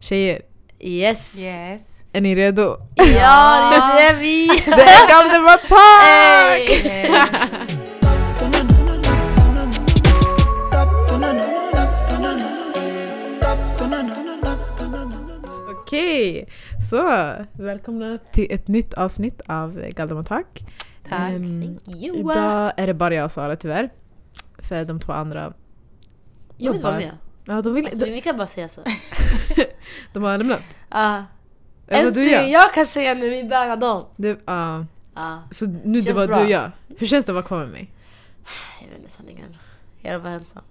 Tjejer, Yes! Yes. är ni redo? Ja, det är vi! Det är Galdemar Talk! Okej, så välkomna till ett nytt avsnitt av Galdemar Talk. Tack. Thank you. idag är det bara jag och Sara tyvärr. För de två andra Jag vill vara med. Ja, de, vill, Alltså, de, vi kan bara säga så. de har lämnat. Ja. Är du Äntligen, jag kan säga nu, vi bärgar dem. Det, ja. Ja. så nu det var bra. du och jag. Hur känns det att vara kvar med mig? Jag vet inte sanningen. Jag var ensam.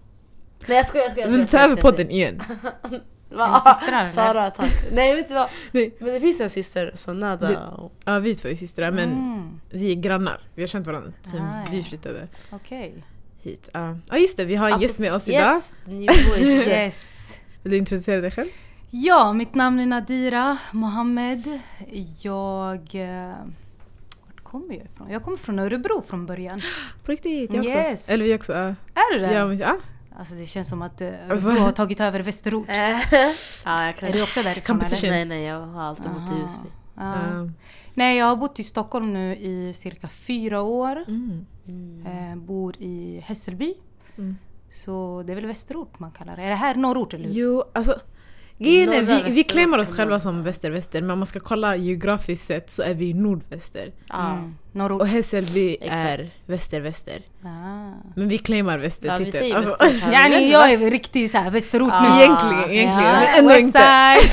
Nej jag skojar, jag skojar. Vill ta jag över podden igen. Va? Är systrar? Sara, tack. Nej vet du vad? Nej. Men det finns en syster som Nada. Det- Ja, vi två är systrar men Mm, vi är grannar. Vi har känt varandra sen Ah, vi flyttade Okej. hit. Ja Ja, just det, vi har en gäst med oss idag. Yes, new boys. Yes. Vill du introducera dig själv? Ja, mitt namn är Nadira Mohammed. Jag... eh, Vart kommer jag ifrån? Jag kommer från Örebro från början. På riktigt, jag också. Yes. Eller vi också. Är du det? Ja, men, ja. Alltså det känns som att eh? Örebro har tagit över Västerort. Ja, jag kan Är du också därifrån eller? Nej nej, jag har alltid bott i Aha. Husby. Ja. Nej, jag har bott i Stockholm nu i cirka fyra år. Mm. Mm. Eh, bor i Hässelby. Mm. Så det är väl Västerort man kallar det. Är det här norrort eller hur? Jo, alltså Grejen är, vi, vi claimar oss själva som väster-väster men om man ska kolla geografiskt sett så är vi nordväster. Mm, norrort. Och Hässelby är väster-väster. Ah. Men vi claimar Ja, vi säger Alltså, här. Ja, Jag är riktigt såhär Västerort Ah. nu. egentligen, egentligen. Ja. Men ändå West inte. side.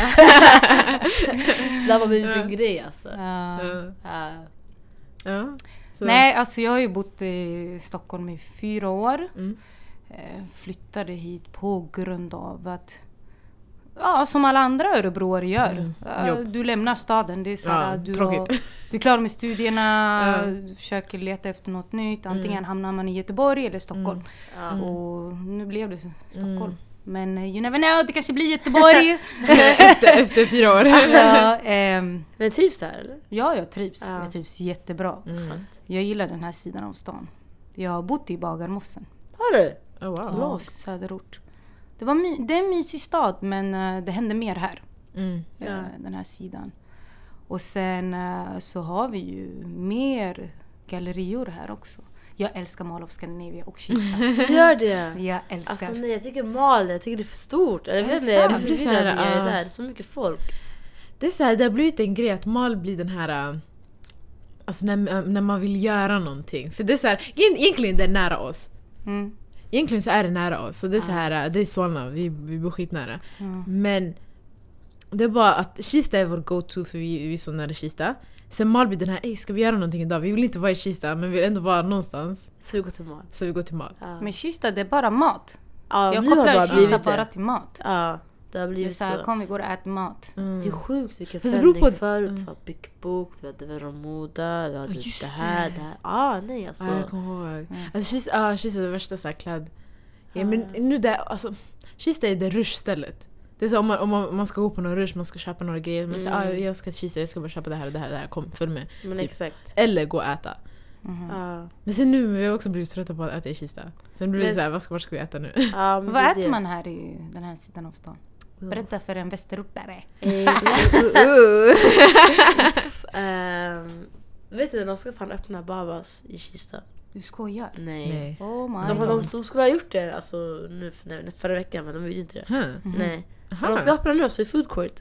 Det har blivit en grej alltså. Ja. Ja. Ja. Så. Nej, alltså jag har ju bott i Stockholm i fyra år. Mm. Eh, Flyttade hit på grund av att Ja, som alla andra örebroare gör. Mm. Jobb. Du lämnar staden. Det är så här, Ja, du, har, du är klar med studierna, Ja. du försöker leta efter något nytt. Antingen Mm. hamnar man i Göteborg eller Stockholm. Ja. Och nu blev det Stockholm. Mm. Men eh, you never know, det kanske blir Göteborg. efter, efter fyra år. ja, ehm, Men trivs du här eller? ja, jag trivs. Ja. Jag trivs jättebra. Mm. Jag gillar den här sidan av stan. Jag har bott i Bagarmossen. Har du? Oh, wow. Ja, Långt. söderort. Det, var my- det är en mysig stad men eh, det händer mer här. Mm. eh, Ja. Den här sidan. Och sen eh, så har vi ju mer gallerior här också. Jag älskar Mall of Scandinavia och Kista. Du gör det? Jag älskar. Alltså nej, jag tycker mal, jag tycker det är för stort. Eller jag Är vet det inte, jag blir förvirrad när jag är där. Det är så mycket folk. Det är så här, det har blivit en grej att mal blir den här... Alltså när, när man vill göra någonting. För det är så här, egent- egentligen det är nära oss. mm. Egentligen så är det nära oss. Så det är så här, det är Solna, vi, vi bor skitnära. Ja. Men det är bara att Kista är vår go-to för vi, vi är så nära Kista. Sen mal blir den här, Ey, ska vi göra någonting idag? Vi vill inte vara i Kista men vi vill ändå vara någonstans. Så vi går till mal. Så vi går till mal. Ja. Men Kista det är bara mat. ja, jag nu har det kopplar Kista blivit bara det. till mat. Ja, det har blivit så här, så. kom vi går och äter mat. Mm. Det är sjukt vilken förändring. på- Förut Mm. var Big Book, vi hade Veromoda, vi hade just det här, det. det här. Ah, nej alltså. Ja, jag kommer ihåg. Mm. Alltså Kista, ah, Kista är det värsta så här kläd... Ja, men nu det, alltså, Kista är det rushstället. Det är så om man, om man, ska gå på någon rush, man ska köpa några grejer. Man säger ah, Mm. jag ska till Kista, jag ska bara köpa det här och det här, det här. kom följ med. Men typ. exakt. Eller gå och äta. Mhm. Ja. Men sen nu, vi har också blivit trötta på att äta i Kista. Sen blir det såhär, vad ska, vart ska vi äta nu? Men Vad äter det. man här i den här sidan av stan? Berätta för en västerortare. Eh, Ehm, vet du, de ska fan öppna Babas i Kista. Du skojar? Nej. Nej. Oh my De, de, de skulle ha gjort det alltså, nu, nej, förra veckan men de gjorde inte det. Huh. Mhm. Nej. Men de ska öppna nu alltså i food court.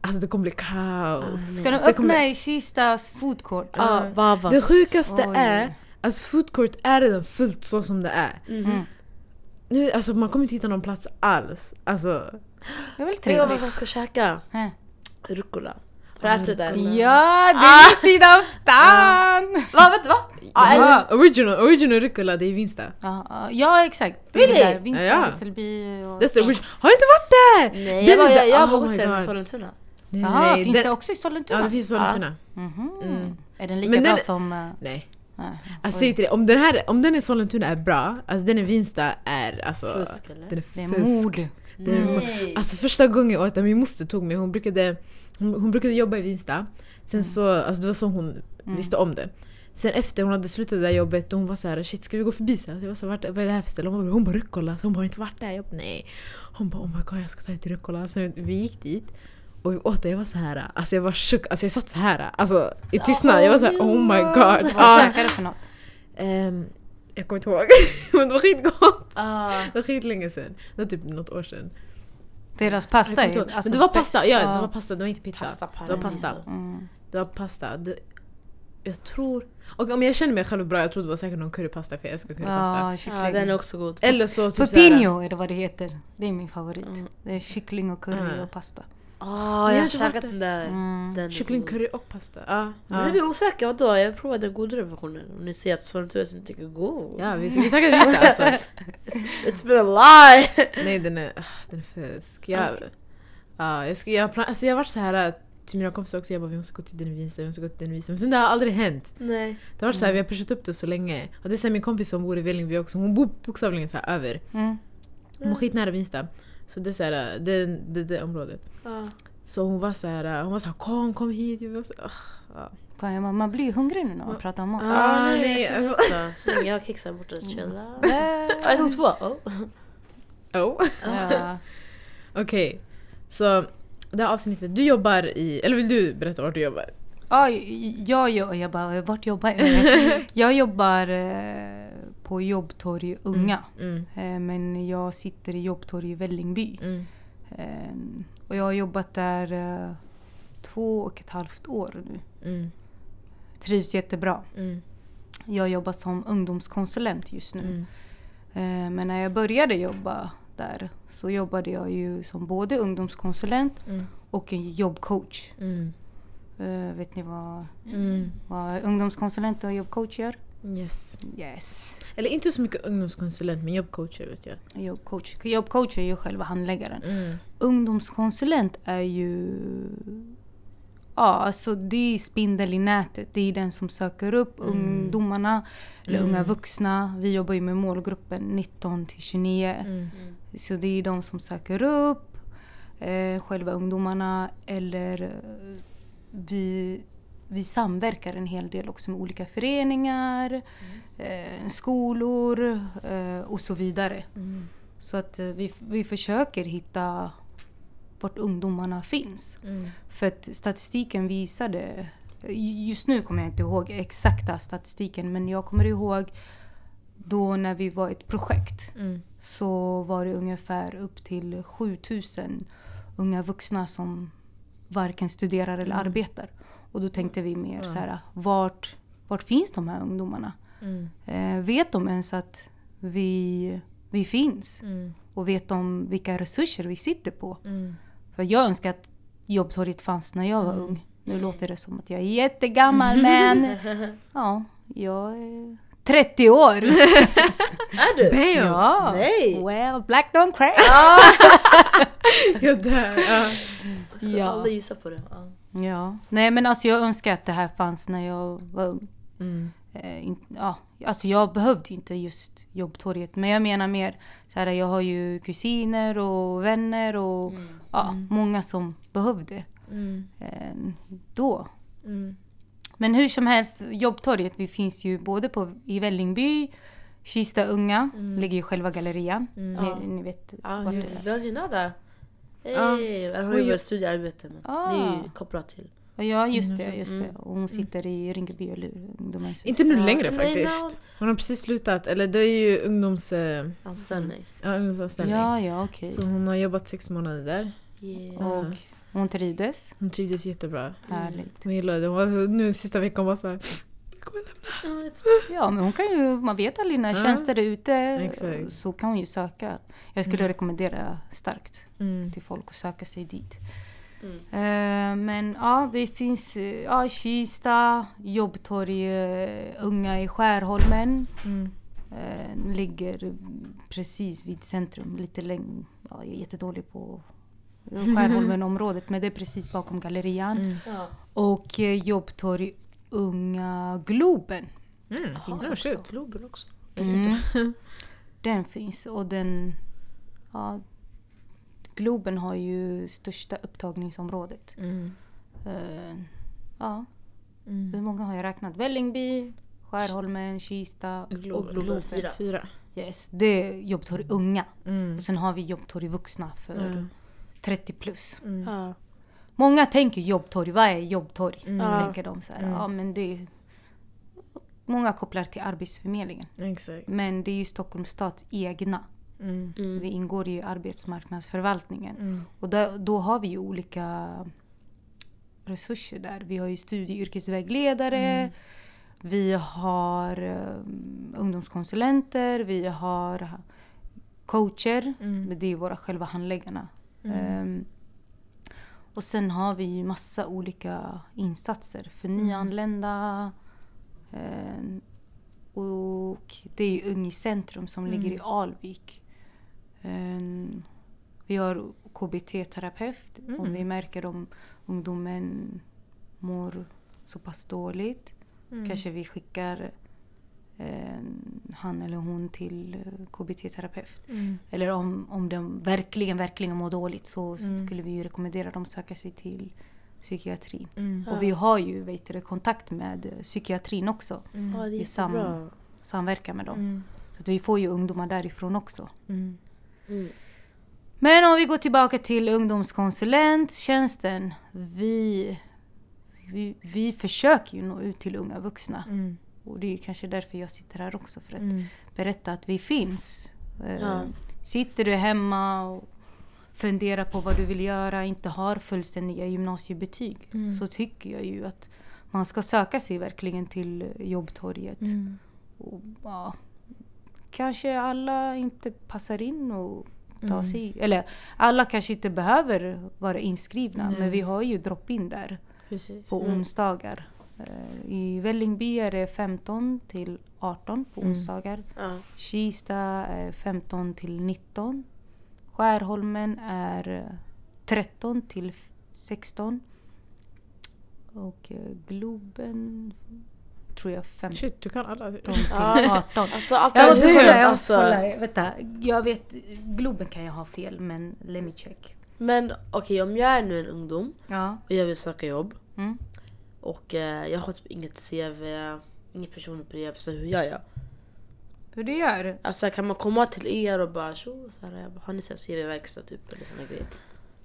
Alltså det kommer bli kaos. Ah, Ska de Det kommer- öppna i Kistas food court? Ja, Babas. Det sjukaste Oj. är, alltså food court är redan fullt så som det är. Mhm. Mm. Nu, alltså man kommer inte hitta någon plats alls. Alltså, Det är väl Tänk om trevligt? man ska käka Hä? rucola. Har du ätit det? Ja, det Ah! är min sida av stan! Va, vet du vad? Ja, original, original rucola det är Vinsta. Ja, ja, ja exakt. Really? där. Vinsta, Ja, ja. Hässelby och... That's the original. Har jag inte varit där? nej, Den jag, var, jag, jag har där- oh gått till den i. Sollentuna. Nej, Jaha, finns den- det också i Sollentuna? Ja det finns i Sollentuna. Mhm. Mm. Är den lika Men bra den- som... eh, Nej. Nej. Alltså säg till dig, om den här om den i Sollentuna är bra, alltså den i Vinsta är alltså... Fusk eller? Den är Det är fusk. mord. Det är mo- Nej. Alltså första gången jag åt den, min moster tog mig, hon brukade, hon, hon brukade jobba i Vinsta. Sen så, alltså det var så hon Mm. visste om det. Sen efter hon hade slutat det där jobbet, och hon var så här shit ska vi gå förbi sen? Jag var så här, vad är det här för ställe? Hon bara, hon bara Rucola, så hon bara har inte varit där? Jag bara, nej. Hon bara oh my god jag ska ta dig till Rucola. Så vi gick dit. Och vi åt det, jag var så här, alltså jag var chock, alltså jag satt så här, alltså i tystnad. Jag var så här, oh my god. Vad Ah. käkade du för något? Ehm, jag kommer inte ihåg, men det var skitgott. Ah. Det var skitlänge sedan. Det var typ något år sedan. Deras pasta är alltså men det var pasta, ja det var pasta, det var inte pizza. Pasta det var pasta. Mm. Det var pasta. Det, jag tror... Och om jag känner mig själv bra, jag tror det var säkert någon currypasta för jag älskar currypasta. Ja, Ja, den är också god. Eller så typ såhär- Pupinho är det vad det heter. Det är min favorit. Mm. Det är kyckling och curry Mm. och pasta. Ah, Jag jag har käkat där. den där. Mm. Den är Kyckling, god. curry och pasta. Ja. Ja. jag blir osäker, vadå? Jag provade den godare versionen. Och ni ser att Svantues inte är god. Ja, vi, vi tackar lite alltså. It's, it's been a lie! Nej den är, ah, den är fisk. Jag, ja, jag, ska, jag, plan- alltså, jag har varit så här till mina kompisar också, jag bara vi måste gå till den vinsten, vi måste gå till den vinsten. Men sen det har aldrig hänt. Nej. Det har varit så här, vi har pushat upp det så länge. Och det är så här, min kompis som bor i Vällingby också, hon bor bokstavligen så här över. Mm. Hon bor skitnära Vinsta. Så det är så här, det, det, det området. Ah. Så hon var så här, hon var så här kom, kom hit. Jag var så, ah, ja. Fan, man- blir hungrig nu när man pratar om mat. Ah, nej. Så länge jag har kex här borta, chilla. Äh. Ah, jag tog två. Oh. Oh. Ja. Okej, så det här avsnittet, du jobbar i, eller vill du berätta vart du jobbar? Ja, jag, jag, jag bara, vart jobbar jag? Jag jobbar eh, på Jobbtorg Unga. Mm, Eh, Men jag sitter i Jobbtorg i Vällingby. mm, Eh, Och jag har jobbat där eh, två och ett halvt år nu. mm, Trivs jättebra. mm, Jag jobbar som ungdomskonsulent just nu. mm, Men när jag började jobba där så jobbade jag ju som både ungdomskonsulent mm, och en jobbcoach. mm, Eh, vet ni vad, mm. vad ungdomskonsulent och jobbcoach gör? Yes. Yes. Eller inte så mycket ungdomskonsulent men jobbcoacher vet jag. Jobbcoach. Jobbcoach är ju själva handläggaren. Mm. Ungdomskonsulent är ju... Ja, alltså det är spindel i nätet. Det är den som söker upp Mm. ungdomarna, eller Mm. unga vuxna. Vi jobbar ju med målgruppen 19 till 29. Mm. Så det är de som söker upp eh, själva ungdomarna eller vi, vi samverkar en hel del också med olika föreningar, eh, skolor eh, och så vidare. Mm. Så att eh, vi, vi försöker hitta vart ungdomarna finns. Mm. För att statistiken visade, just nu kommer jag inte ihåg exakta statistiken, men jag kommer ihåg då när vi var ett projekt Mm. så var det ungefär upp till 7000 unga vuxna som varken studerar eller Mm. arbetar. Och då tänkte vi mer Ja. så här, vart, vart finns de här ungdomarna? Mm. Eh, vet de ens att vi, vi finns? Mm. Och vet de vilka resurser vi sitter på? Mm. För jag önskar att jobbtorget fanns när jag var Mm. ung. Nu låter det som att jag är jättegammal men ja, jag är 30 år. Är du? Damn! ja. Nej! Well, black don't crack. Ah! Jag dör! Ja. Jag skulle Ja. aldrig gissa på det. Ah. Ja. Nej men alltså jag önskar att det här fanns när jag var ung. Mm. Eh, in, ja, alltså jag behövde inte just jobbtorget. Men jag menar mer, så här, jag har ju kusiner och vänner och ja, många som behövde Mm. eh, då. Mm. Men hur som helst, jobbtorget vi finns ju både på, i Vällingby, Kista Unga, ligger ju själva gallerian. Mm. Ni, ni vet Ah, vart det är. Hey. Ja. Ju börjat studiearbete men Ah. det är ju kopplat till. Ja just det, just det. Mm. Och hon sitter i Rinkeby eller ungdomens Inte nu längre faktiskt. Hon har precis slutat, eller det är ju ungdoms, eh, Anställning. ja, ungdomsanställning. Ja, ja okej. Så hon har jobbat sex månader där. Yeah. Och hon trivdes. Hon trivdes jättebra. Härligt. Hon gillade det. Hon var, nu sista veckan var så här. Ja, men hon kan ju, man vet aldrig när Ja. tjänster är ute Exakt. så kan hon ju söka. Jag skulle Mm. rekommendera starkt Mm. till folk att söka sig dit. Mm. Eh, men ja, vi finns eh, ja, Kista, Jobbtorg, eh, Unga i Skärholmen. Mm. Eh, ligger precis vid centrum, lite längre. Ja, jag är jättedålig på Skärholmen-området men det är precis bakom gallerian. Mm. Ja. Och eh, Jobbtorg Unga Globen. Mm. Jaha, Ja, så sjukt. Globen också. Mm. Den finns och den... Ja, Globen har ju största upptagningsområdet. Mm. Eh, ja, hur Mm. många har jag räknat? Vällingby, Skärholmen, Kista. Globen. Och Globen fyra. fyra. Yes, det är jobbtorg unga. Mm. Och sen har vi jobbtorg vuxna för Ja. 30 plus. Mm. Ja. Många tänker jobbtorg, vad är jobbtorg? Mm. Ja. Tänker de så här, Mm. ja men det är... Många kopplar till Arbetsförmedlingen. Exakt. Men det är ju Stockholms stads egna. Mm. Mm. Vi ingår i arbetsmarknadsförvaltningen. Mm. Och då, då har vi ju olika resurser där. Vi har ju studie och yrkesvägledare. Mm. Vi har um, ungdomskonsulenter. Vi har coacher. Mm. Det är våra själva handläggarna. Ehm, och sen har vi ju massa olika insatser för Mm. nyanlända. Ehm, och det är ju Ung i centrum som ligger i. Alvik. Ehm, vi har KBT-terapeut om Mm. vi märker om ungdomen mår så pass dåligt. Mm. Kanske vi skickar eh, han eller hon till eh, KBT-terapeut. Mm. Eller om, om de verkligen, verkligen mår dåligt så Mm. skulle vi ju rekommendera dem att söka sig till psykiatrin. Mm. Och vi har ju vet du, kontakt med eh, psykiatrin också. Mm. Ja, det är I sam-. Samverkar med dem. Mm. Så att vi får ju ungdomar därifrån också. Mm. Men om vi går tillbaka till ungdomskonsulenttjänsten. Vi, vi, vi försöker ju nå ut till unga vuxna. Mm. Och det är kanske därför jag sitter här också. För att Mm. berätta att vi finns. Eh, Ja. Sitter du hemma och funderar på vad du vill göra, inte har fullständiga gymnasiebetyg. Mm. Så tycker jag ju att man ska söka sig verkligen till jobbtorget. Mm. Och, ja, kanske alla inte passar in och tar Mm. sig... Eller alla kanske inte behöver vara inskrivna. Nej. Men vi har ju drop-in där Precis. på Mm. onsdagar. Eh, I Vällingby är det 15 till 18 på Mm. onsdagar. Ja. Kista är 15 till 19. Skärholmen är eh, 13 till 16. Och eh, Globen tror jag 15 Shit, du kan alla. Ja. 18. Alltså, allt Jag är måste kolla, jag måste alltså. kolla. Vänta, jag vet, Globen kan jag ha fel men let me check. Men okej, om jag är nu en ungdom Ja. och jag vill söka jobb Mm. och eh, jag har typ inget CV, inget personligt brev, så hur gör jag? Hur du gör? Alltså kan man komma till er och bara tjo, så här, har ni CV-verkstad typ eller såna grejer?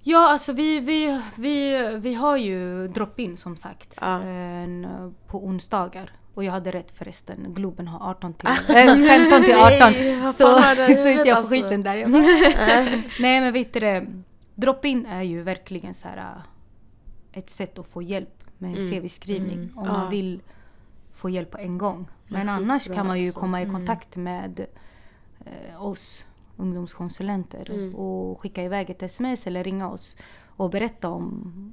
Ja, alltså vi, vi, vi, vi har ju drop-in som sagt Ja. en, på onsdagar. Och jag hade rätt förresten, Globen har 18 till, äh, 15 till 18. Nej, så så inte jag får alltså? skiten där. Jag Nej men vet du det, drop-in är ju verkligen så här äh, ett sätt att få hjälp med Mm. CV-skrivning. Mm. Om Ja. man vill få hjälp på en gång. Men annars kan man ju alltså. komma i Mm. kontakt med eh, oss ungdomskonsulenter Mm. och skicka iväg ett sms eller ringa oss och berätta om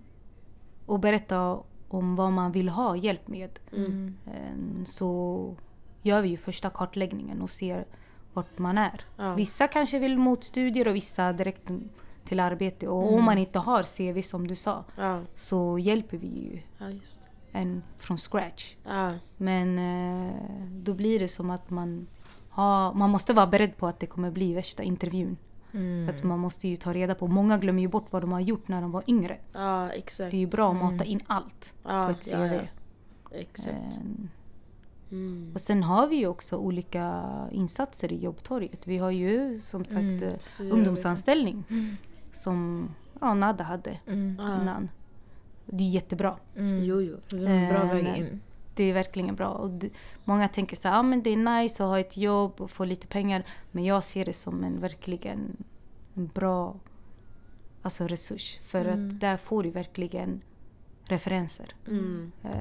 och berätta om vad man vill ha hjälp med. Mm. Eh, Så gör vi ju första kartläggningen och ser vart man är. Ja. Vissa kanske vill mot studier och vissa direkt till arbete. Och Mm. om man inte har CV som du sa Ja, så hjälper vi ju ja en från scratch. Men eh, då blir det som att man har, man måste vara beredd på att det kommer bli värsta intervjun. Mm. Att man måste ju ta reda på, många glömmer ju bort vad de har gjort när de var yngre. ja exakt. Det är ju bra att Mm. mata in allt ja, på ett CV. Ja, ja. Exakt. Eh, Mm. Och sen har vi ju också olika insatser i jobbtorget. Vi har ju som sagt Mm. eh, ungdomsanställning Mm. som ja, Nada hade Mm. Innan. Det är jättebra. Mm. Jo, jo. Det är en bra väg nej. in. Det är verkligen bra. Och det, många tänker så här, ah, men det är nice att ha ett jobb och få lite pengar. Men jag ser det som en verkligen en bra alltså resurs. För Mm. att där får du verkligen referenser. Mm. Eh,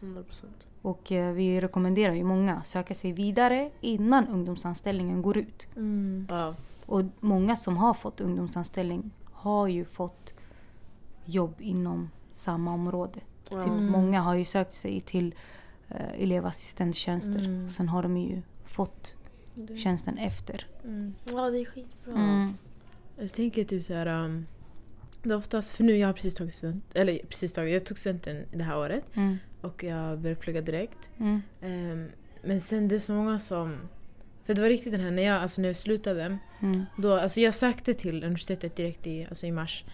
100 procent. Och eh, vi rekommenderar ju många att söka sig vidare innan ungdomsanställningen går ut. Mm. Ja. Och många som har fått ungdomsanställning har ju fått jobb inom samma område. Ja. Typ, Mm. många har ju sökt sig till eh, elevassistenttjänster. Mm. Och sen har de ju fått Det- tjänsten efter. Mm. Ja, det är skitbra. Mm. Jag tänker typ så här. Um, det är oftast, för nu jag har precis tagit student, eller precis tagit, jag tog studenten det här året Mm. och jag började plugga direkt. Mm. Ehm, men sen det är så många som, för det var riktigt den här när jag, alltså när jag slutade, Mm. då, alltså jag sökte till universitetet direkt i, alltså i mars.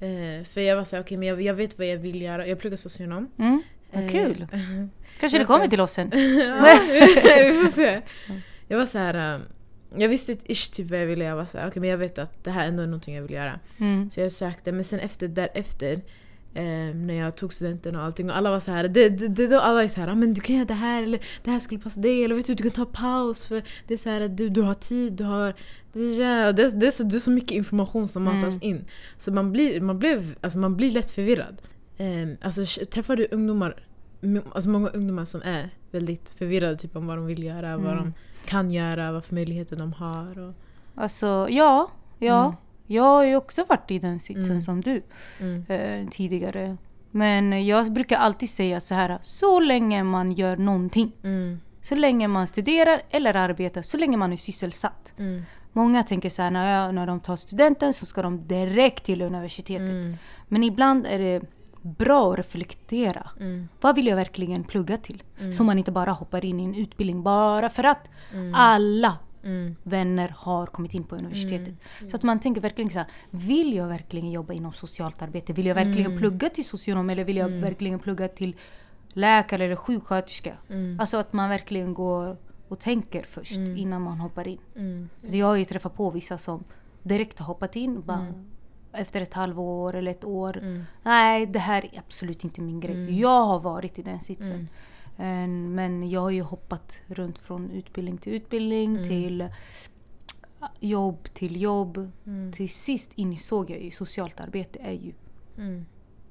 Eh, för jag var såhär, okej men jag, jag vet vad jag vill göra, jag pluggar socionom. Mm. Vad kul! Eh, Kanske det jag kommer till oss sen. ja, vi får se. Jag var så här. um, Jag visste ish typ vad jag ville. Jag var så här, okej men jag vet att det här ändå är någonting jag vill göra. Mm. Så jag sökte, men sen efter därefter eh, när jag tog studenten och allting och alla var så här, det, det, det, då alla är så här, ah, men du kan göra det här eller det här skulle passa dig eller vet du, du kan ta paus för det är så här, du, du har tid, du har det, det, det, är så, det är så mycket information som matas Mm. in. Så man blir, man, blev, alltså man blir lätt förvirrad. Eh, alltså träffar du ungdomar, alltså många ungdomar som är väldigt förvirrade typ om vad de vill göra, vad Mm. de kan göra, vad för möjligheter de har. Och, Alltså, ja. ja. Mm. Jag har ju också varit i den sitsen Mm. som du mm, eh, tidigare. Men jag brukar alltid säga så här, så länge man gör någonting, mm, så länge man studerar eller arbetar, så länge man är sysselsatt. mm, Många tänker så här, när, jag, när de tar studenten så ska de direkt till universitetet. mm, Men ibland är det bra att reflektera. mm, Vad vill jag verkligen plugga till? Mm. Så man inte bara hoppar in i en utbildning bara för att alla mm. vänner har kommit in på universitetet. Så att man tänker verkligen så här, vill jag verkligen jobba inom socialt arbete? Vill jag verkligen Mm. plugga till socionom eller vill jag Mm. verkligen plugga till läkare eller sjuksköterska? Mm. Alltså att man verkligen går och tänker först Mm. innan man hoppar in. Mm. Så jag har ju träffat på vissa som direkt har hoppat in bara Mm. efter ett halvår eller ett år. Mm. Nej, det här är absolut inte min grej. Mm. Jag har varit i den sitsen. Mm. Eh, Men jag har ju hoppat runt från utbildning till utbildning Mm. till eh, jobb till jobb. Mm. Till sist insåg jag ju socialt arbete är ju Mm.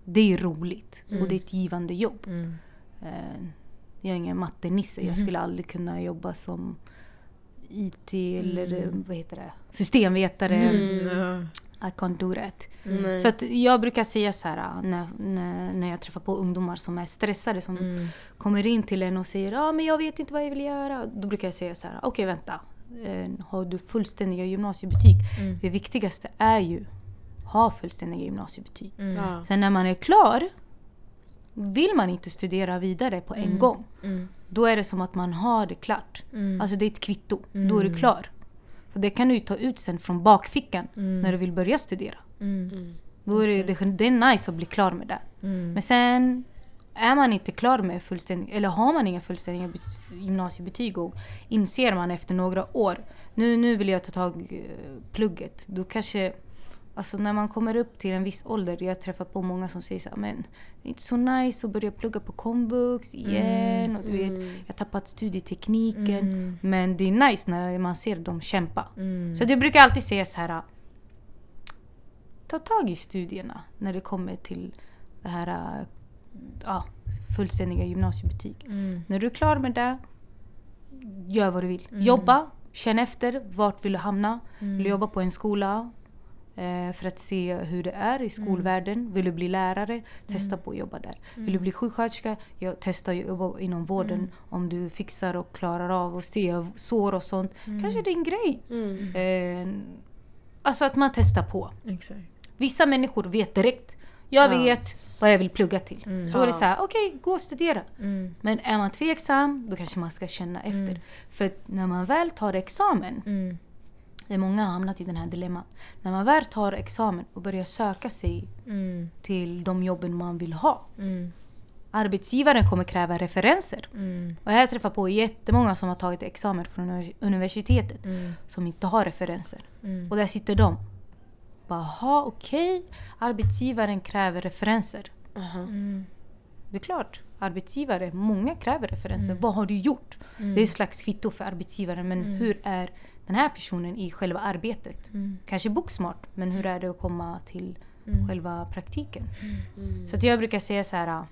det är roligt Mm. och det är ett givande jobb. Mm. Eh, Jag är ingen mattenisse. Jag Mhm. skulle aldrig kunna jobba som IT eller Mm. vad heter det? systemvetare. Mm. Ja. I can't that. Nej. Så att jag brukar säga så här äh, när, när, när jag träffar på ungdomar som är stressade som Mm. kommer in till en och säger ah, men jag vet inte vad jag vill göra. Då brukar jag säga så här, okej vänta. Eh, har du fullständiga gymnasiebetyg? Mm. Det viktigaste är ju ha fullständiga gymnasiebetyg. Mm. Ja. Sen när man är klar, vill man inte studera vidare på en Mm. gång. Mm. Då är det som att man har det klart. Mm. Alltså det är ett kvitto. Då är du Mm. klar. För det kan du ju ta ut sen från bakfickan Mm. när du vill börja studera. Mm. Mm. Då är det, det, det är nice att bli klar med det. Mm. Men sen är man inte klar med fullständig, eller har man inga fullständiga gymnasiebetyg och inser man efter några år, nu, nu vill jag ta tag i eh, plugget. Då kanske, alltså när man kommer upp till en viss ålder, jag träffar på många som säger så här, men det är inte så nice att börja plugga på komvux igen. Och du vet, Mm. jag har tappat studietekniken. Mm. Men det är nice när man ser dem kämpa. Mm. Så det brukar alltid säga så här. Ta tag i studierna när det kommer till det här ja, fullständiga gymnasiebetyg. Mm. När du är klar med det, gör vad du vill. Mm. Jobba, känn efter. Vart vill du hamna? Mm. Vill du jobba på en skola? Eh, för att se hur det är i skolvärlden. Vill du bli lärare? Testa på att jobba där. Vill du bli sjuksköterska? Ja, testa att jobba inom vården. Mm. Om du fixar och klarar av att se sår och sånt. Kanske det är en grej. Mm. Eh, alltså att man testar på. Exakt. Vissa människor vet direkt. Jag Ja. vet vad jag vill plugga till. Mm. Då är det så här, okej, gå och studera. Mm. Men är man tveksam, då kanske man ska känna efter. Mm. För när man väl tar examen, Mm. Det är många har hamnat i den här dilemman. När man väl tar examen och börjar söka sig Mm. till de jobben man vill ha. Mm. Arbetsgivaren kommer kräva referenser. Mm. Och jag träffar på jättemånga som har tagit examen från univers- universitetet Mm. som inte har referenser. Mm. Och där sitter de. Bara, "Ha, okej, arbetsgivaren kräver referenser. Mm. Det är klart, arbetsgivare, många kräver referenser. Mm. Vad har du gjort? Mm. Det är ett slags kvitto för arbetsgivaren. Men Mm. hur är den här personen i själva arbetet? Mm. Kanske boksmart, men hur är det att komma till Mm. själva praktiken? Mm. Så att jag brukar säga så här.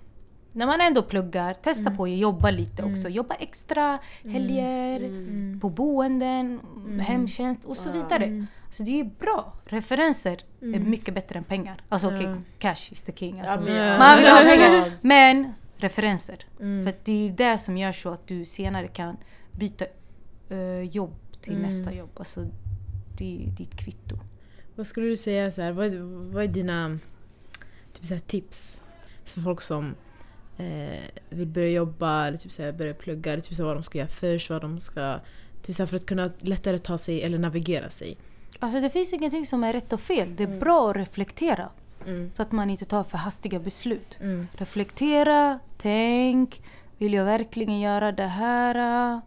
När man ändå pluggar, testa Mm. på att jobba lite Mm. också. Jobba extra helger, Mm. på boenden, Mm. hemtjänst och så vidare. Mm. Så det är bra. Referenser är Mm. mycket bättre än pengar. Alltså okej, Ja. cash is the king. Alltså, man vill ha pengar. Men referenser. Mm. För det är det som gör så att du senare kan byta eh, jobb till Mm. nästa jobb. Alltså, det är ditt kvitto. Vad skulle du säga, så här, vad, vad är dina typ så här, tips för folk som eh, vill börja jobba eller typ så här, börja plugga? Eller typ så här, vad de ska göra först, vad de ska... Typ så här, för att kunna lättare ta sig eller navigera sig. Alltså det finns ingenting som är rätt och fel. Det är Mm. bra att reflektera. Mm. Så att man inte tar för hastiga beslut. Mm. Reflektera, tänk. Vill jag verkligen göra det här?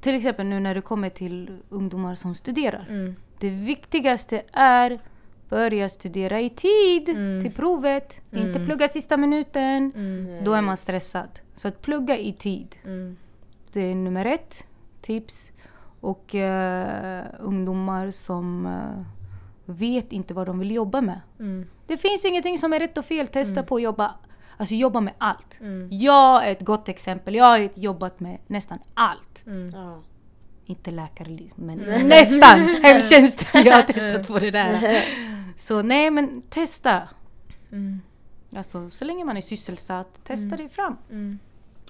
Till exempel nu när det kommer till ungdomar som studerar. Mm. Det viktigaste är börja studera i tid Mm. till provet. Inte Mm. plugga sista minuten. Mm. Då är man stressad. Så att plugga i tid. Mm. Det är nummer ett tips. Och eh, ungdomar som eh, vet inte vad de vill jobba med. Mm. Det finns ingenting som är rätt och fel. Testa på att jobba, alltså jobba med allt. Mm. Jag är ett gott exempel. Jag har jobbat med nästan allt. Mm. Ja. Inte läkare, men nästan hemtjänst. Jag har testat på det där. Så nej, men testa. Mm. Alltså, så länge man är sysselsatt, testa dig fram. Mm.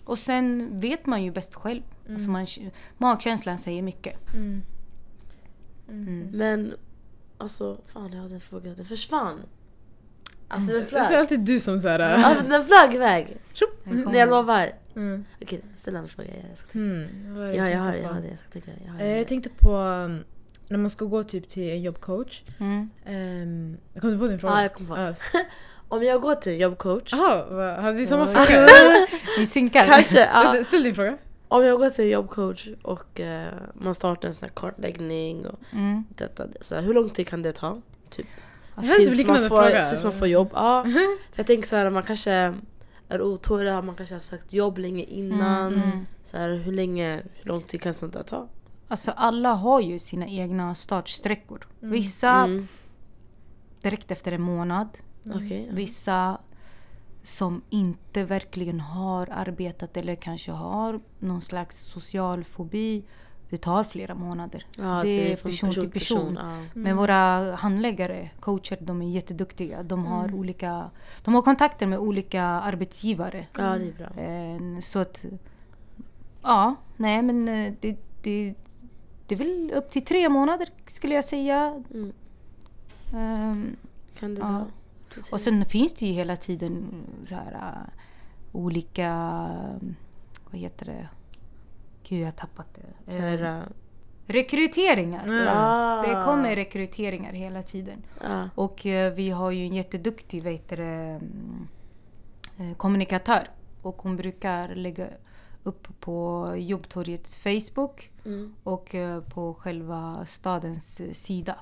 Och sen vet man ju bäst själv. Alltså man, magkänslan säger mycket. Mm. Mm. Men alltså, fan jag hade en fråga. Den försvann. Alltså den Det är flög. alltid du som såhär... Alltså, den flög iväg. Nej jag lovar. Mm. Okej, ställ en fråga. Jag ska tänka. Mm. Ja, jag tänkte har, jag på? har det. Jag ska tänka. Jag, har Eh. Jag tänkte på um, när man ska gå typ till en jobbcoach. Mm. Um, kom du på din fråga? Ja, jag kom på. Ja. Om jag går till en jobbcoach. Jaha, hade vi samma fråga? Vi synkar. Kanske, ja. Ställ din fråga. Om jag går till en jobbcoach och eh, man startar en sån här kartläggning och Mm. detta. Så här, hur lång tid kan det ta? Typ. Det här är så Tills man, får, fråga. tills man får jobb. Ja. För jag tänker så här, man kanske är otålig, man kanske har sökt jobb länge innan. Mm. Så här, hur länge, hur lång tid kan sånt där ta? Alltså alla har ju sina egna startsträckor. Vissa Mm. direkt efter en månad. Okej. Vissa som inte verkligen har arbetat eller kanske har någon slags social fobi. Det tar flera månader. Så Ja, det så är från person till person. ja. Men våra handläggare, coacher, de är jätteduktiga. De har, Mm. olika, de har kontakter med olika arbetsgivare. ja, det är bra. Eh, Så att... Ja, nej men eh, det, det, det är väl upp till tre månader skulle jag säga. Mm. Ehm, Kan det Ja. ta? och sen finns det ju hela tiden så här äh, olika... Vad heter det? Gud, jag har tappat det. Så här, uh, rekryteringar. ah. Det kommer rekryteringar hela tiden. Ja. Och eh, vi har ju en jätteduktig heter det, mm, eh, kommunikatör. Och hon brukar lägga upp på Jobbtorgets Facebook Mm. och eh, på själva stadens eh, sida.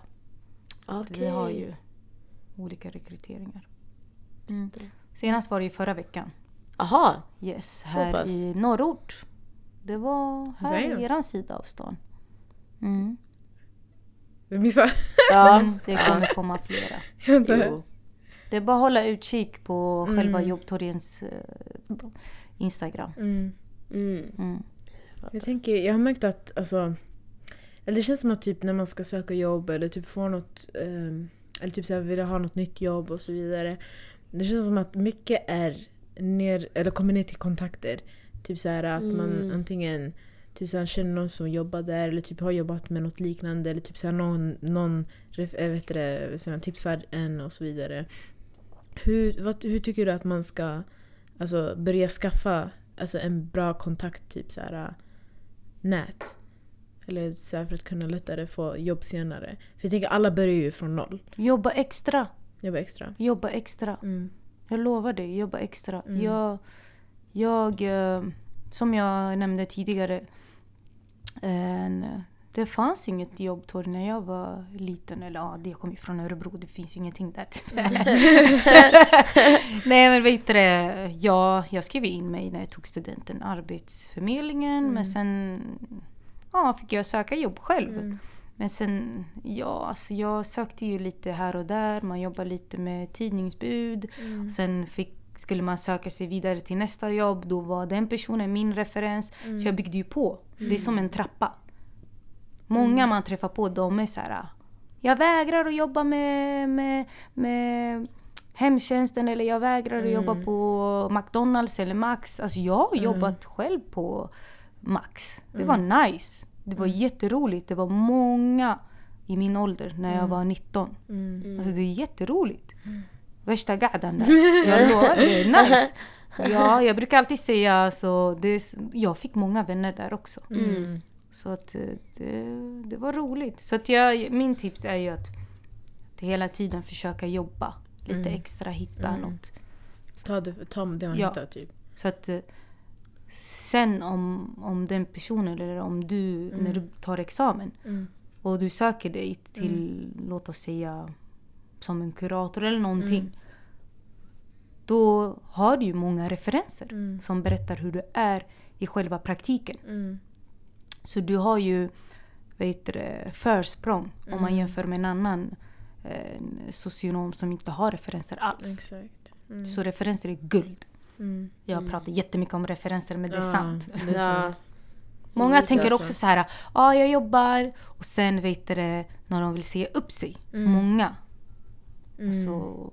Okej. Vi har ju olika rekryteringar. Mm. Senast var det ju förra veckan. Aha! Yes, här i norrort. Det var här Damn. i eran sida av stan. Mm. Du missade. Ja. Det kommer komma flera. Jo. Det är bara att hålla utkik på Mm. själva Jobbtorgens eh, Instagram. Mm. Mm. Mm. Jag tänker, jag har märkt att alltså, eller det känns som att typ när man ska söka jobb eller typ få något, ehm, eller typ så här, vilja ha något nytt jobb och så vidare. Det känns som att mycket är ner, eller kommer ner till kontakter. Typ så här att man Mm. antingen typ så här, känner någon som jobbar där eller typ har jobbat med något liknande eller typ så här, någon, någon äh, vet det, man, tipsar en och så vidare. Hur, vad, hur tycker du att man ska alltså, börja skaffa alltså, en bra kontakt, typ så här, äh, nät? Eller så här, för att kunna lättare få jobb senare. För jag tänker alla börjar ju från noll. Jobba extra. Jobba extra. Jobba extra. Mm. Jag lovar dig, jobba extra. Mm. Jag, jag, eh, som jag nämnde tidigare, en, det fanns inget jobbtorg när jag var liten. Eller ja, jag kommer från Örebro, det finns ju ingenting där Nej men vet du ja, jag skrev in mig när jag tog studenten, Arbetsförmedlingen. Men sen ja, fick jag söka jobb själv. Mm. Men sen, ja, alltså jag sökte ju lite här och där. Man jobbar lite med tidningsbud. Mm. Sen fick, skulle man söka sig vidare till nästa jobb. Då var den personen min referens. Så jag byggde ju på. Det är som en trappa. Många man träffar på, de är så här. Jag vägrar att jobba med, med, med hemtjänsten eller jag vägrar att jobba på McDonalds eller Max. Alltså jag har jobbat själv på Max. Det var nice. Det var jätteroligt. Det var många i min ålder när jag var 19. Mm. Alltså det är jätteroligt. Värsta gadan där. Jag lovar, det är nice. Ja, jag brukar alltid säga alltså, det, jag fick många vänner där också. Mm. Så att eh, det, det var roligt. Så att jag, min tips är ju att hela tiden försöka jobba lite Mm. extra, hitta Mm. något. Ta det, ta det man Ja. hittar typ. Så att eh, sen om, om den personen eller om du, Mm. när du tar examen Mm. och du söker dig till, låt oss säga, som en kurator eller någonting. Mm. Då har du ju många referenser Mm. som berättar hur du är i själva praktiken. Mm. Så du har ju det, försprång om man Mm. jämför med en annan eh, socionom som inte har referenser alls. Mm. Så referenser är guld. Mm. Jag Mm. pratar jättemycket om referenser men det är sant. det är sant. Många tänker också så här, ja ah, jag jobbar och sen vet det, när de vill se upp sig. Mm. Många Mm. så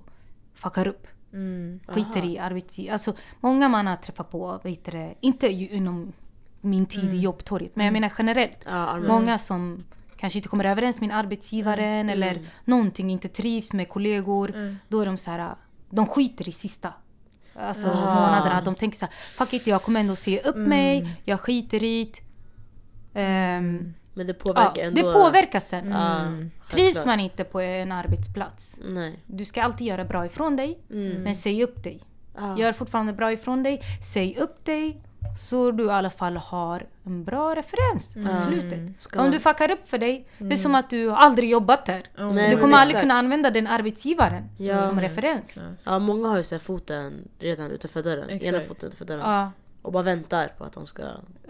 fuckar upp. Mm. Skiter i arbetstid. Alltså många man har träffat på, vet det, inte inom min tid Mm. i jobbtorget men jag menar generellt. Ja. Många som kanske inte kommer överens med arbetsgivaren eller Mm. någonting, inte trivs med kollegor. Mm. Då är de så här, de skiter i sista alltså, Ah. månaderna. De tänker så här, fuck it, jag kommer ändå se upp Mm. mig, jag skiter i det. Ehm, Men det ja, påverkar ändå. det påverkar sen. Ja, Mm. Trivs man inte på en arbetsplats, Nej. du ska alltid göra bra ifrån dig, Mm. men säg upp dig. Ja. Gör fortfarande bra ifrån dig, säg upp dig så du i alla fall har en bra referens Mm. i slutet. Om du fuckar upp för dig, det är som att du aldrig jobbat där. Oh. Nej, du kommer aldrig exakt. kunna använda den arbetsgivaren som, Ja. som referens. Ja, många har ju så foten redan utanför dörren. Exakt. Ena foten utanför dörren. Ja, Och bara väntar på att de ska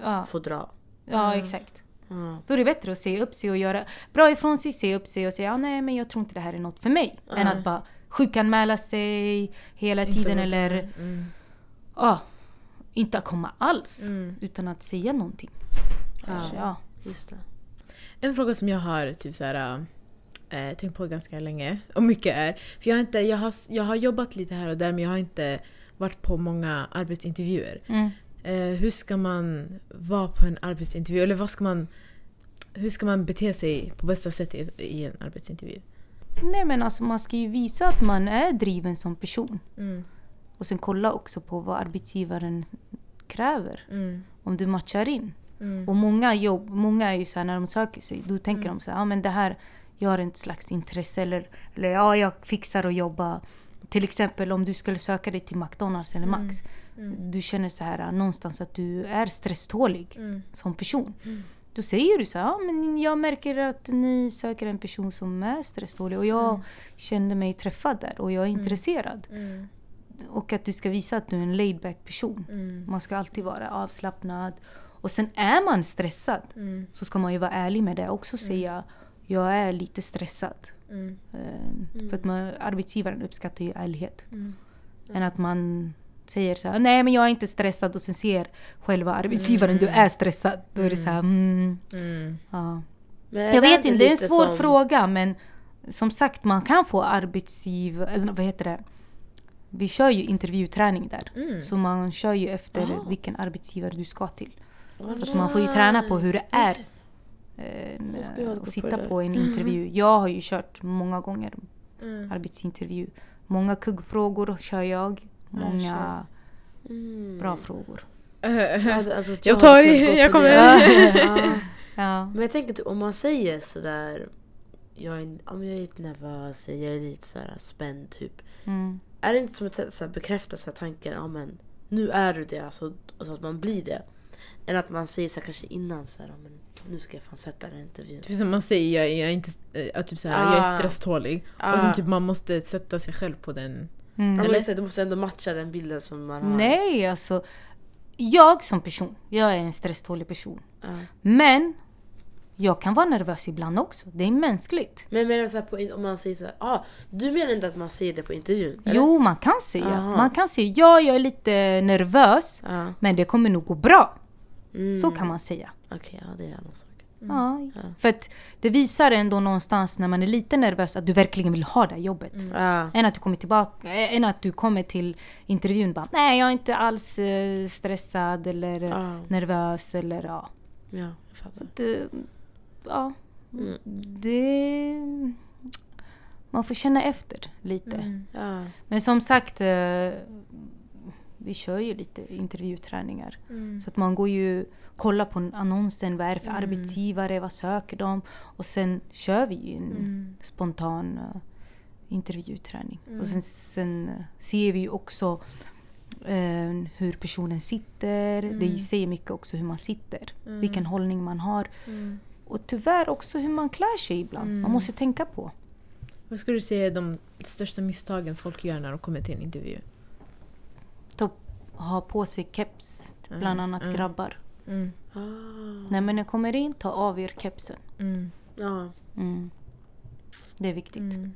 ja, få dra. ja exakt. Ja. Då är det bättre att se upp sig och göra bra ifrån sig, se upp sig och säga ah, nej men jag tror inte det här är något för mig. Än Ja. att bara sjukanmäla sig hela Inte tiden eller. Mm. ah, inte komma alls. Mm. Utan att säga någonting. Ja. Ja. Just det. En fråga som jag har typ så här, eh, tänkt på ganska länge, och mycket är... För jag har, inte, jag, har, jag har jobbat lite här och där men jag har inte varit på många arbetsintervjuer. Mm. Eh, hur ska man vara på en arbetsintervju? Eller vad ska man... Hur ska man bete sig på bästa sätt i, i en arbetsintervju? Nej men alltså man ska ju visa att man är driven som person. Mm. Och sen kolla också på vad arbetsgivaren kräver. Mm. Om du matchar in. Mm. Och många jobb, många är ju så här när de söker sig, då tänker Mm. de så här, ja men det här, jag har ett slags intresse eller, eller ja, jag fixar att jobba. Till exempel om du skulle söka dig till McDonalds eller Mm. Max. Mm. Du känner så här någonstans att du är stresstålig Mm. som person. Mm. Då säger du så här, ja men jag märker att ni söker en person som är stresstålig och jag Mm. kände mig träffad där och jag är Mm. intresserad. Mm. Och att du ska visa att du är en laid back person. Mm. Man ska alltid vara avslappnad. Och sen är man stressad Mm. så ska man ju vara ärlig med det också. Säga jag är lite stressad. Mm. Eh, För att man, arbetsgivaren uppskattar ju ärlighet. Mm. Än att man säger så här, nej men jag är inte stressad och sen ser själva arbetsgivaren du Mm. är stressad. Då är det så här, mm, Mm. ja. Men är Jag vet inte det är en svår som- fråga men som sagt man kan få arbetsgiv... eller Vad heter det? Vi kör ju intervjuträning där. Mm. Så man kör ju efter Ah. vilken arbetsgivare du ska till. All Så man får ju träna på hur det är eh, ha att på sitta där. på en intervju. Jag har ju kört många gånger Mm. arbetsintervju. Många kuggfrågor kör jag. Många Mm. bra frågor. Det- alltså, att Jag tar gå jag kommer- det. Ja. Ja. Men jag tänker typ, om man säger sådär jag är, om jag är lite nervös, jag är lite sådär spänd typ. Mm. Är det inte som ett sätt att bekräfta så tanken, ja men nu är du det alltså, och så att man blir det. Än att man säger så här, kanske innan så här, ja, men nu ska jag fan sätta den intervjun. Typ som man säger, jag, jag är inte äh, typ så här, jag är Ah. stresstålig. Ah. Och sen typ man måste sätta sig själv på den. Mm. Eller? så här, du måste ändå matcha den bilden som man har. Nej, alltså. Jag som person, jag är en stresstålig person. Ja. Men jag kan vara nervös ibland också. Det är mänskligt. Men jag menar så på, om man säger så här, ah, du menar inte att man säger det på intervjun? eller? Jo, man kan säga. Aha. Man kan säga ja, jag är lite nervös. Ja. Men det kommer nog gå bra. Mm. Så kan man säga. Okej, ja det är en annan sak. Ja. Ja. För att det visar ändå någonstans när man är lite nervös att du verkligen vill ha det här jobbet. Ja. Än att du kommer tillbaka, än att du kommer till intervjun bara nej jag är inte alls eh, stressad eller Ja. nervös eller ja. Ja, jag fattar. att, eh, ja. Mm. Det... Man får känna efter lite. Mm. Ja. Men som sagt, eh, vi kör ju lite intervjuträningar. Mm. Så att man går ju kollar på annonsen, vad är det för Mm. arbetsgivare, vad söker de? Och sen kör vi ju en Mm. spontan eh, intervjuträning. Mm. Och sen, sen eh, ser vi ju också eh, hur personen sitter. Mm. Det säger mycket också hur man sitter. Mm. Vilken hållning man har. Mm. Och tyvärr också hur man klär sig ibland. Man Mm. måste tänka på. Vad skulle du säga är de största misstagen folk gör när de kommer till en intervju? Ha på sig keps, Mm, bland annat mm. grabbar. Mm. Ah. När man kommer in, ta av er kepsen. Mm. Ja. Mm. Det är viktigt. Mm.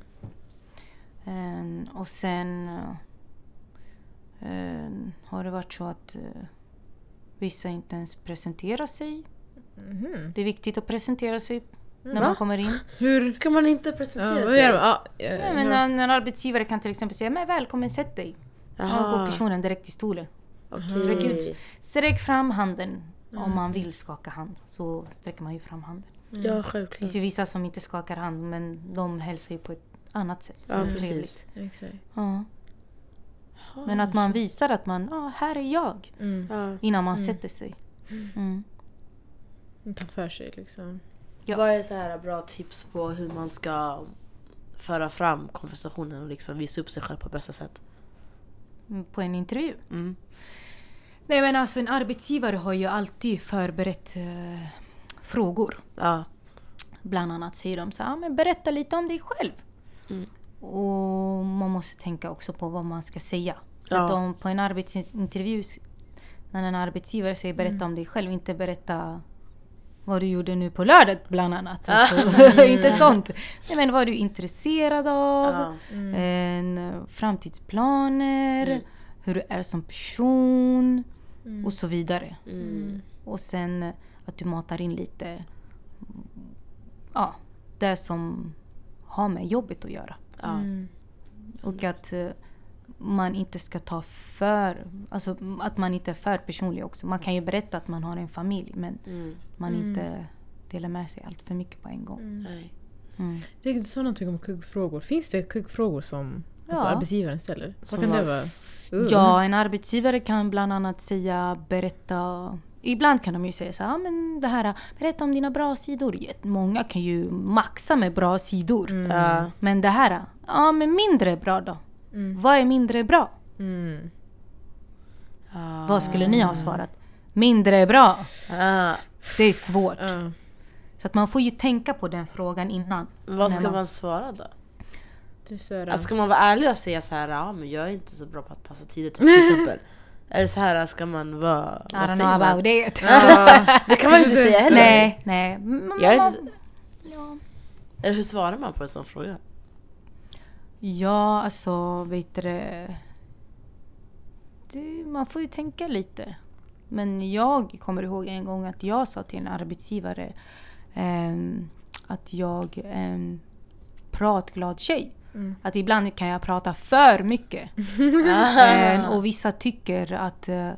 Eh, och sen eh, har det varit så att eh, vissa inte ens presenterar sig. Mhm. Det är viktigt att presentera sig när Va? man kommer in. Hur... Kan man inte Ja, presentera vad sig? gör de? Ja, eh, Nej, men när, när arbetsgivare kan till exempel säga men välkommen sätt dig. Då går personen direkt till stolen. Sträck Okej. Sträck fram handen om Mm. man vill skaka hand. Så sträcker man ju fram handen. Ja, Det självklart. finns ju vissa som inte skakar hand men de hälsar ju på ett annat sätt. Ja, precis. Exakt. Ja. Men att man visar att man, ja här är jag. Mm. Ja. Innan man Mm. sätter sig. Mm. Ta för sig liksom. Ja. Vad är så här bra tips på hur man ska föra fram konversationen och liksom visa upp sig själv på bästa sätt? På en intervju. Mm. Nej men alltså en arbetsgivare har ju alltid förberett eh, frågor. Ja. Bland annat säger de så här, "Ja, men berätta lite om dig själv. Mm. Och man måste tänka också på vad man ska säga. Ja. Att om på en arbetsintervju, när en arbetsgivare säger berätta Mm. om dig själv, inte berätta vad du gjorde nu på lördag bland annat. Ah. Alltså, inte sånt. Nej, men vad är du intresserad av? Ja. En, eh, framtidsplaner, Mm. hur du är som person Mm. och så vidare. Mm. Och sen eh, att du matar in lite ja, det som har med jobbet att göra. Ja. Mm. Och att eh, man inte ska ta för... Alltså att man inte är för personlig också. Man kan ju berätta att man har en familj men Mm. man Mm. inte delar med sig allt för mycket på en gång. Mm. Nej. Mm. Jag du sa någonting om kuggfrågor. Finns det kuggfrågor som alltså, Ja. arbetsgivaren ställer? Vad kan det vad? vara? Uh. Ja, en arbetsgivare kan bland annat säga, berätta... Ibland kan de ju säga så här, "Ja, men det här, berätta om dina bra sidor. Många kan ju maxa med bra sidor. Mm. Men det här, ja men mindre bra då? Mm. Vad är mindre bra? Mm. Ja. Vad skulle ni ha svarat? Mindre bra. Ja. Det är svårt. Ja. Så att man får ju tänka på den frågan innan. Vad ska man- man svara då? Det är så här, Alltså, ska man vara ärlig och säga så här, ja men jag är inte så bra på att passa tider typ, till exempel. Eller så här ska man vara... I vad don't know man? about it. Ja. Det kan man inte säga heller. nej, nej. Men Jag är man- inte, ja. eller hur svarar man på en sån fråga? Ja, alltså vet du det. Man får ju tänka lite. Men jag kommer ihåg en gång att jag sa till en arbetsgivare ehm, att jag är en pratglad tjej. Mm. Att ibland kan jag prata för mycket. Eh, och vissa tycker att eh, eh,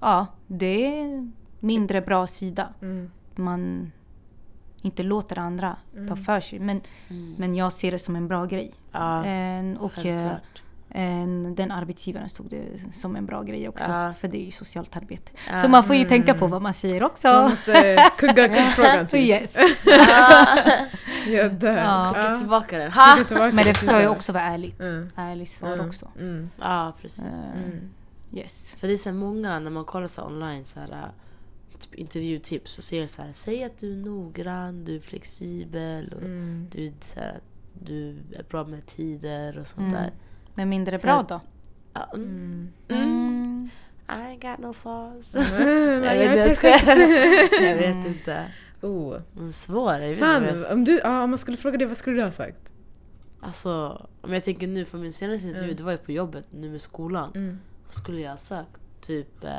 ja, det är mindre bra sida. Mm. Man inte låter andra ta för sig. Men, Mm. men jag ser det som en bra grej. Ja, Eh, och eh, självklart. eh, den arbetsgivaren stod det som en bra grej också. Ja. För det är ju socialt arbete. Ja. Så man får ju tänka på vad man säger också. Så man måste kugga kuggfrågan typ. yes. Jag dör. Ja. Skicka tillbaka den. Tillbaka Men det till ska ju också vara ärligt. Mm. Ärligt svar Mm. också. Mm. Ja, precis. Eh, Mm. Yes. För det är så många, när man kollar så online, så här, typ intervjutips, så ser det så här, säg att du är noggrann, du är flexibel och Mm. du, är så här, du är bra med tider och sånt Mm. där. Men mindre bra att- då? Ja, mm. Mm. I ain't got no flaws. Mm, jag jag vet jag perfekt. Jag vet Mm. inte. Oh. Den är svår. Jag vet Fan, jag, om, du, ja, om man skulle fråga dig, vad skulle du ha sagt? alltså, om jag tänker nu, för min senaste intervju, Mm. det var ju på jobbet, nu med skolan. Vad skulle jag ha sagt? Typ... Eh,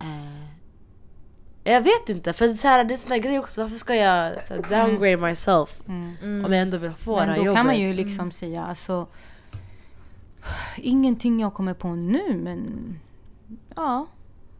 eh, jag vet inte, för så här, det är såna grejer också. Varför ska jag så här, downgrade myself Mm. Mm. om jag ändå vill få det Men här då jobbet? kan man ju liksom säga alltså Ingenting jag kommer på nu men Ja,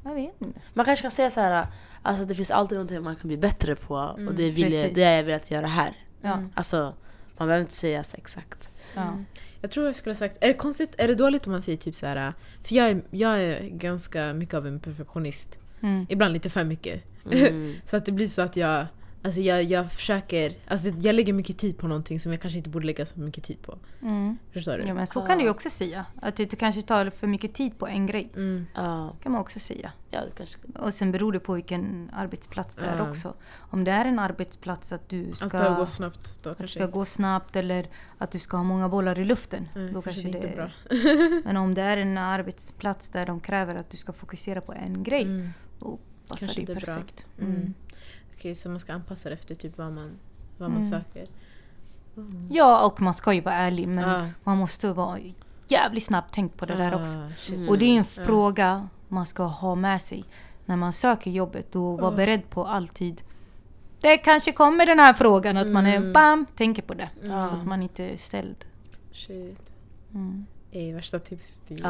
jag vet inte. Man kanske kan säga så här, alltså det finns alltid någonting man kan bli bättre på och Mm, det, vill jag, precis. det har jag velat göra här. Ja, Mm. Alltså, man behöver inte säga så exakt. ja. Jag tror jag skulle ha sagt, är det konstigt, är det dåligt om man säger typ så här. För jag är, jag är ganska mycket av en perfektionist. Mm. Ibland lite för mycket. Mm. Så att det blir så att jag Alltså jag, jag försöker, alltså jag lägger mycket tid på någonting som jag kanske inte borde lägga så mycket tid på. Mm. Förstår du? Ja, men så kan du ju också säga. Att du kanske tar för mycket tid på en grej. Mm. Ja, kan man också säga. ja det kanske... Och sen beror det på vilken arbetsplats det är Ja. också. Om det är en arbetsplats att du Allt behöver gå ska, snabbt då att det kanske. ska gå snabbt eller att du ska ha många bollar i luften. Mm, då kanske kanske det inte är bra. Men om det är en arbetsplats där de kräver att du ska fokusera på en grej, Mm. då passar Kanske det bra. perfekt. Mm. Mm. Okej, så man ska anpassa det efter typ vad man, vad man Mm. söker. Ja, och man ska ju vara ärlig men Ja. man måste vara jävligt snabbt tänkt på det där Ah, också. shit. Mm. Och det är en fråga man ska ha med sig när man söker jobbet och vara Ja. beredd på alltid. Det kanske kommer den här frågan att man är Mm. bam, tänker på det. Ja. Så att man inte är ställd. Shit. Mm. Ey, värsta tipset till Ja,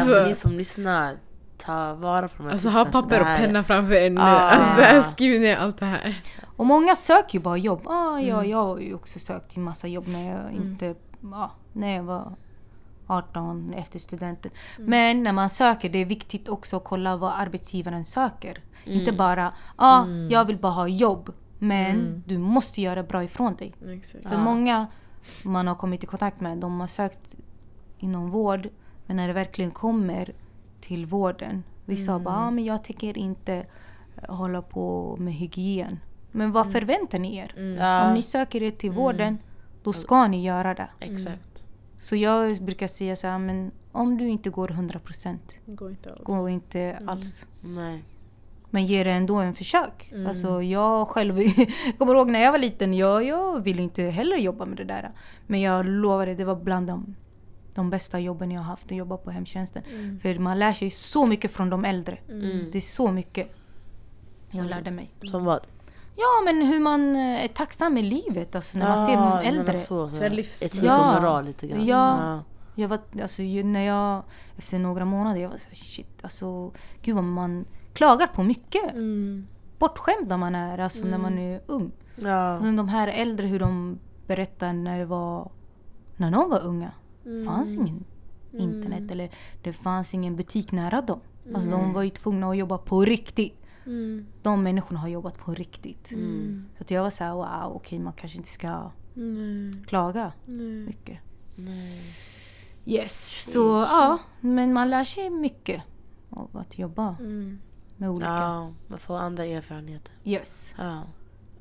alltså, ni som lyssnar, ta vara på de här Alltså tipsen, ha för papper det och här- penna framför er nu. Ah. Alltså, skriv ner allt det här. Och många söker ju bara jobb. Ah, ja, Mm. Jag har ju också sökt till massa jobb när jag, Mm. inte, ja, när jag var 18 efter studenten. Mm. Men när man söker, det är viktigt också att kolla vad arbetsgivaren söker. Mm. Inte bara ah, Mm. jag vill bara ha jobb. Men Mm. du måste göra bra ifrån dig. Exakt. För Ja. många man har kommit i kontakt med, de har sökt inom vård. Men när det verkligen kommer till vården. Vissa Mm. bara, ah, men jag tänker inte eh, hålla på med hygien. Men vad förväntar ni er? Mm. Ja, Om ni söker er till Mm. vården, då ska ni göra det. exakt. Så jag brukar säga så här, men om du inte går 100% Det går inte alls. gå inte alls. Nej. Men ge det ändå en försök. Mm. Alltså jag själv kommer ihåg när jag var liten, jag, jag ville inte heller jobba med det där. Men jag lovar dig, det var bland de, de bästa jobben jag har haft att jobba på hemtjänsten. Mm. För man lär sig så mycket från de äldre. Mm. Det är så mycket jag lärde mig. Som vad? Ja men hur man eh, är tacksam med livet alltså när man ser Ja, de äldre. men Så, så, etik Ja. och moral lite grann. Ja. Jag var, alltså, när jag, efter några månader, jag var så här, shit alltså, gud vad man klagar på mycket. Mm. Bortskämd när man är, alltså när man är ung. Ja. Men de här äldre, hur de berättar när det var, när de var unga. Mm. fanns ingen internet eller det fanns ingen butik nära dem. Alltså de var ju tvungna att jobba på riktigt. Mm. De människorna har jobbat på riktigt. Mm. Så att jag var så här, wow, okej man kanske inte ska Nej. klaga Nej. mycket. Nej. Yes, så ja. Men man lär sig mycket av att jobba Mm. med olika. Ja, man får andra erfarenheter. Yes. Ja.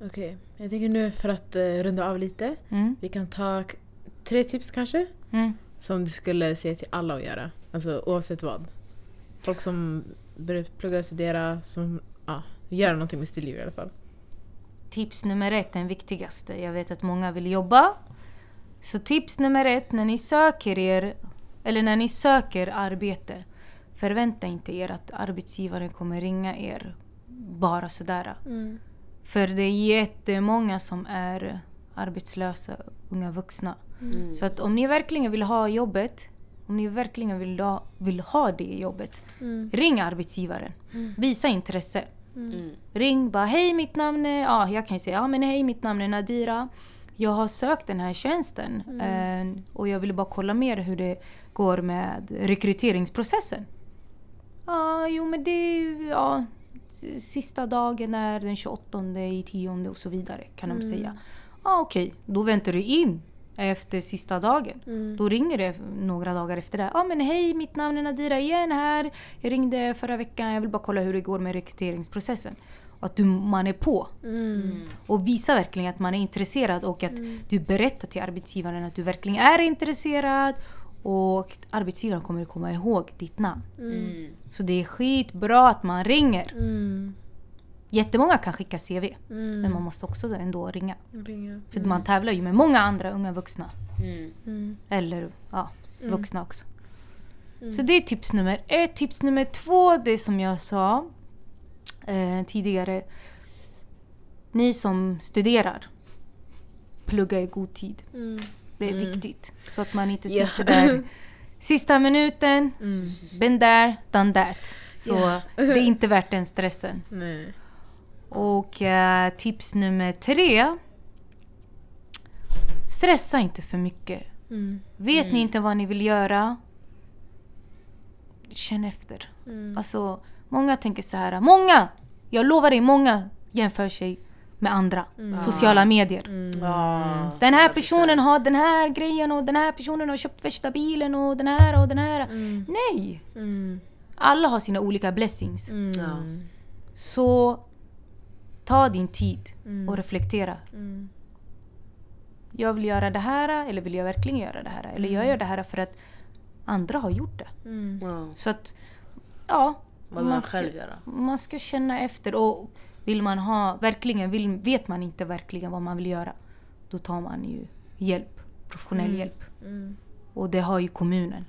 Okej, jag tänker nu för att uh, runda av lite. Mm. Vi kan ta tre tips kanske? Mm. Som du skulle säga till alla att göra. Alltså oavsett vad. Folk som börjar plugga studera, som ja, gör någonting med sitt liv i alla fall. Tips nummer ett, den viktigaste. Jag vet att många vill jobba. Så tips nummer ett, när ni söker er, eller när ni söker arbete, förvänta inte er att arbetsgivaren kommer ringa er bara sådär. För det är jättemånga som är arbetslösa, unga vuxna. Mm. Så att om ni verkligen vill ha jobbet, om ni verkligen vill ha, vill ha det jobbet, ring arbetsgivaren. Visa intresse. Mm. Ring bara hej mitt namn är, ja jag kan ju säga ja men hej mitt namn är Nadira. Jag har sökt den här tjänsten eh, och jag ville bara kolla mer hur det går med rekryteringsprocessen. Ja, jo men det är ja, sista dagen är den 28 i tionde och så vidare kan de säga. Ja okej, då väntar du in efter sista dagen. Då ringer det några dagar efter det. Ja men hej, mitt namn är Nadira igen här. Jag ringde förra veckan, jag vill bara kolla hur det går med rekryteringsprocessen. Och att du, man är på. Och visa verkligen att man är intresserad och att du berättar till arbetsgivaren att du verkligen är intresserad. Och arbetsgivaren kommer att komma ihåg ditt namn. Mm. Så det är skitbra att man ringer. Mm. Jättemånga kan skicka CV. Mm. Men man måste också ändå ringa. Ringa. För man tävlar ju med många andra unga vuxna. Mm. Mm. Eller ja, vuxna också. Mm. Så det är tips nummer ett. Tips nummer två, det som jag sa eh, tidigare. Ni som studerar, plugga i god tid. Mm. Det är Mm. viktigt. Så att man inte sitter där sista minuten, Mm. been there, done that. Så Ja. det är inte värt den stressen. Nej. Och eh, tips nummer tre. Stressa inte för mycket. Mm. Vet ni inte vad ni vill göra? Känn efter. Mm. Alltså, många tänker så här. Många! Jag lovar dig, många jämför sig med andra. Sociala medier. Ja, Den här 100%. personen har den här grejen och den här personen har köpt värsta bilen och den här och den här. Nej! Mm. Alla har sina olika blessings. Ja. Så ta din tid och reflektera. Jag vill göra det här eller vill jag verkligen göra det här? Eller jag gör det här för att andra har gjort det. Ja. Så att, ja. Vad vill man ska, själv göra? man ska känna efter och vill man ha, verkligen, vill, vet man inte verkligen vad man vill göra, då tar man ju hjälp, professionell hjälp. Och det har ju kommunen.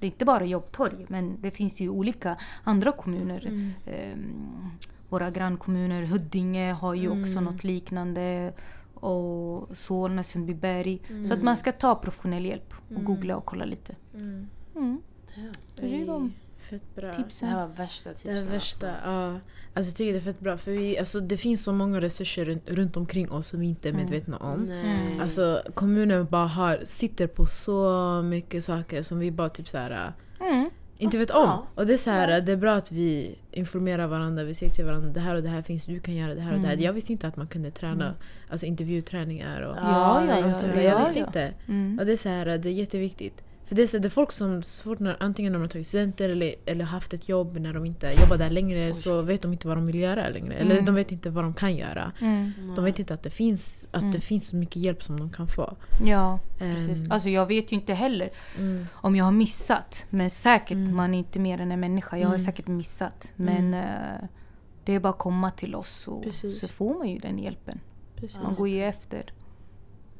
Det är inte bara Jobbtorg, men det finns ju olika andra kommuner. Ehm, våra grannkommuner, Huddinge har ju också något liknande. Och Solna, Sundbyberg. Så att man ska ta professionell hjälp och googla och kolla lite. Mm. Det är de Fett bra. Det tipsen. här var värsta tipsen. Det är värsta, Alltså. ja. Alltså jag tycker det är fett bra för vi, alltså det finns så många resurser runt, runt omkring oss som vi inte är medvetna om. Nej. Alltså kommunen bara har, sitter på så mycket saker som vi bara typ såhär Mm. Inte vet om. Ja, och det är så här, det är bra att vi informerar varandra, vi säger till varandra det här och det här finns, du kan göra det här och det här. Jag visste inte att man kunde träna, alltså intervjuträningar och Ja, ja, ja. alltså, ja, Jag ja, visste inte. Mm. Och det är så här, det är jätteviktigt. För det är, så, det är folk som, så fort när, antingen när de har tagit studenter eller, eller haft ett jobb när de inte jobbar där längre så vet de inte vad de vill göra längre. Eller Mm. de vet inte vad de kan göra. Mm. De vet inte att det finns, att Mm. det finns så mycket hjälp som de kan få. Ja, Ehm, precis. Alltså jag vet ju inte heller mm, om jag har missat. Men säkert, Mm. man är inte mer än en människa. Jag har Mm. säkert missat. Men eh, det är bara att komma till oss och Precis. så får man ju den hjälpen. precis. Man går ju efter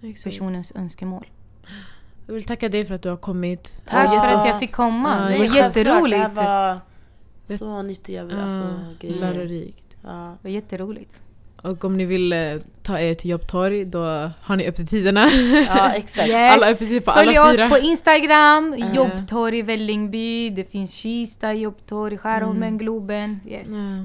Exakt. personens önskemål. Jag vill tacka dig för att du har kommit. Tack Och för att oss- jag fick komma. Ja, det var jätteroligt. Det här var så nyttiga alltså, Ja, grejer. lärorikt. Ja. Det var jätteroligt. Och om ni vill eh, ta er till Jobbtorg då har ni öppettiderna. ja, exakt. Yes. Alla precis på Följ alla oss fyra. på Instagram, Ja. Jobbtorg Vällingby. Det finns Kista, Jobbtorg, Skärholmen, Mm. Globen. Yes. Ja.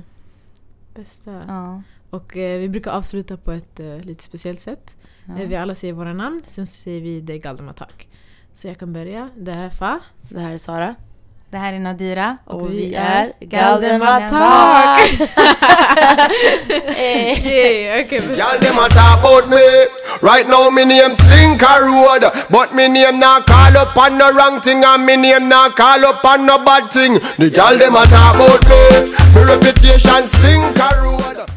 Bästa. Ja. Och eh, vi brukar avsluta på ett eh, lite speciellt sätt. Ja. Eh, vi alla säger våra namn, sen säger vi det Galdematak. Så jag kan börja. Det här är Fa. Det här är Sara. Det här är Nadira. Och, vi är. Galdematak! Yay, okay, bästa. Y'all them a talk about me. Right now me name Stinker Road, but me name not call up on no wrong thing, and me name not call up on no bad thing. The a talk about me. Me reputation Stinker Road.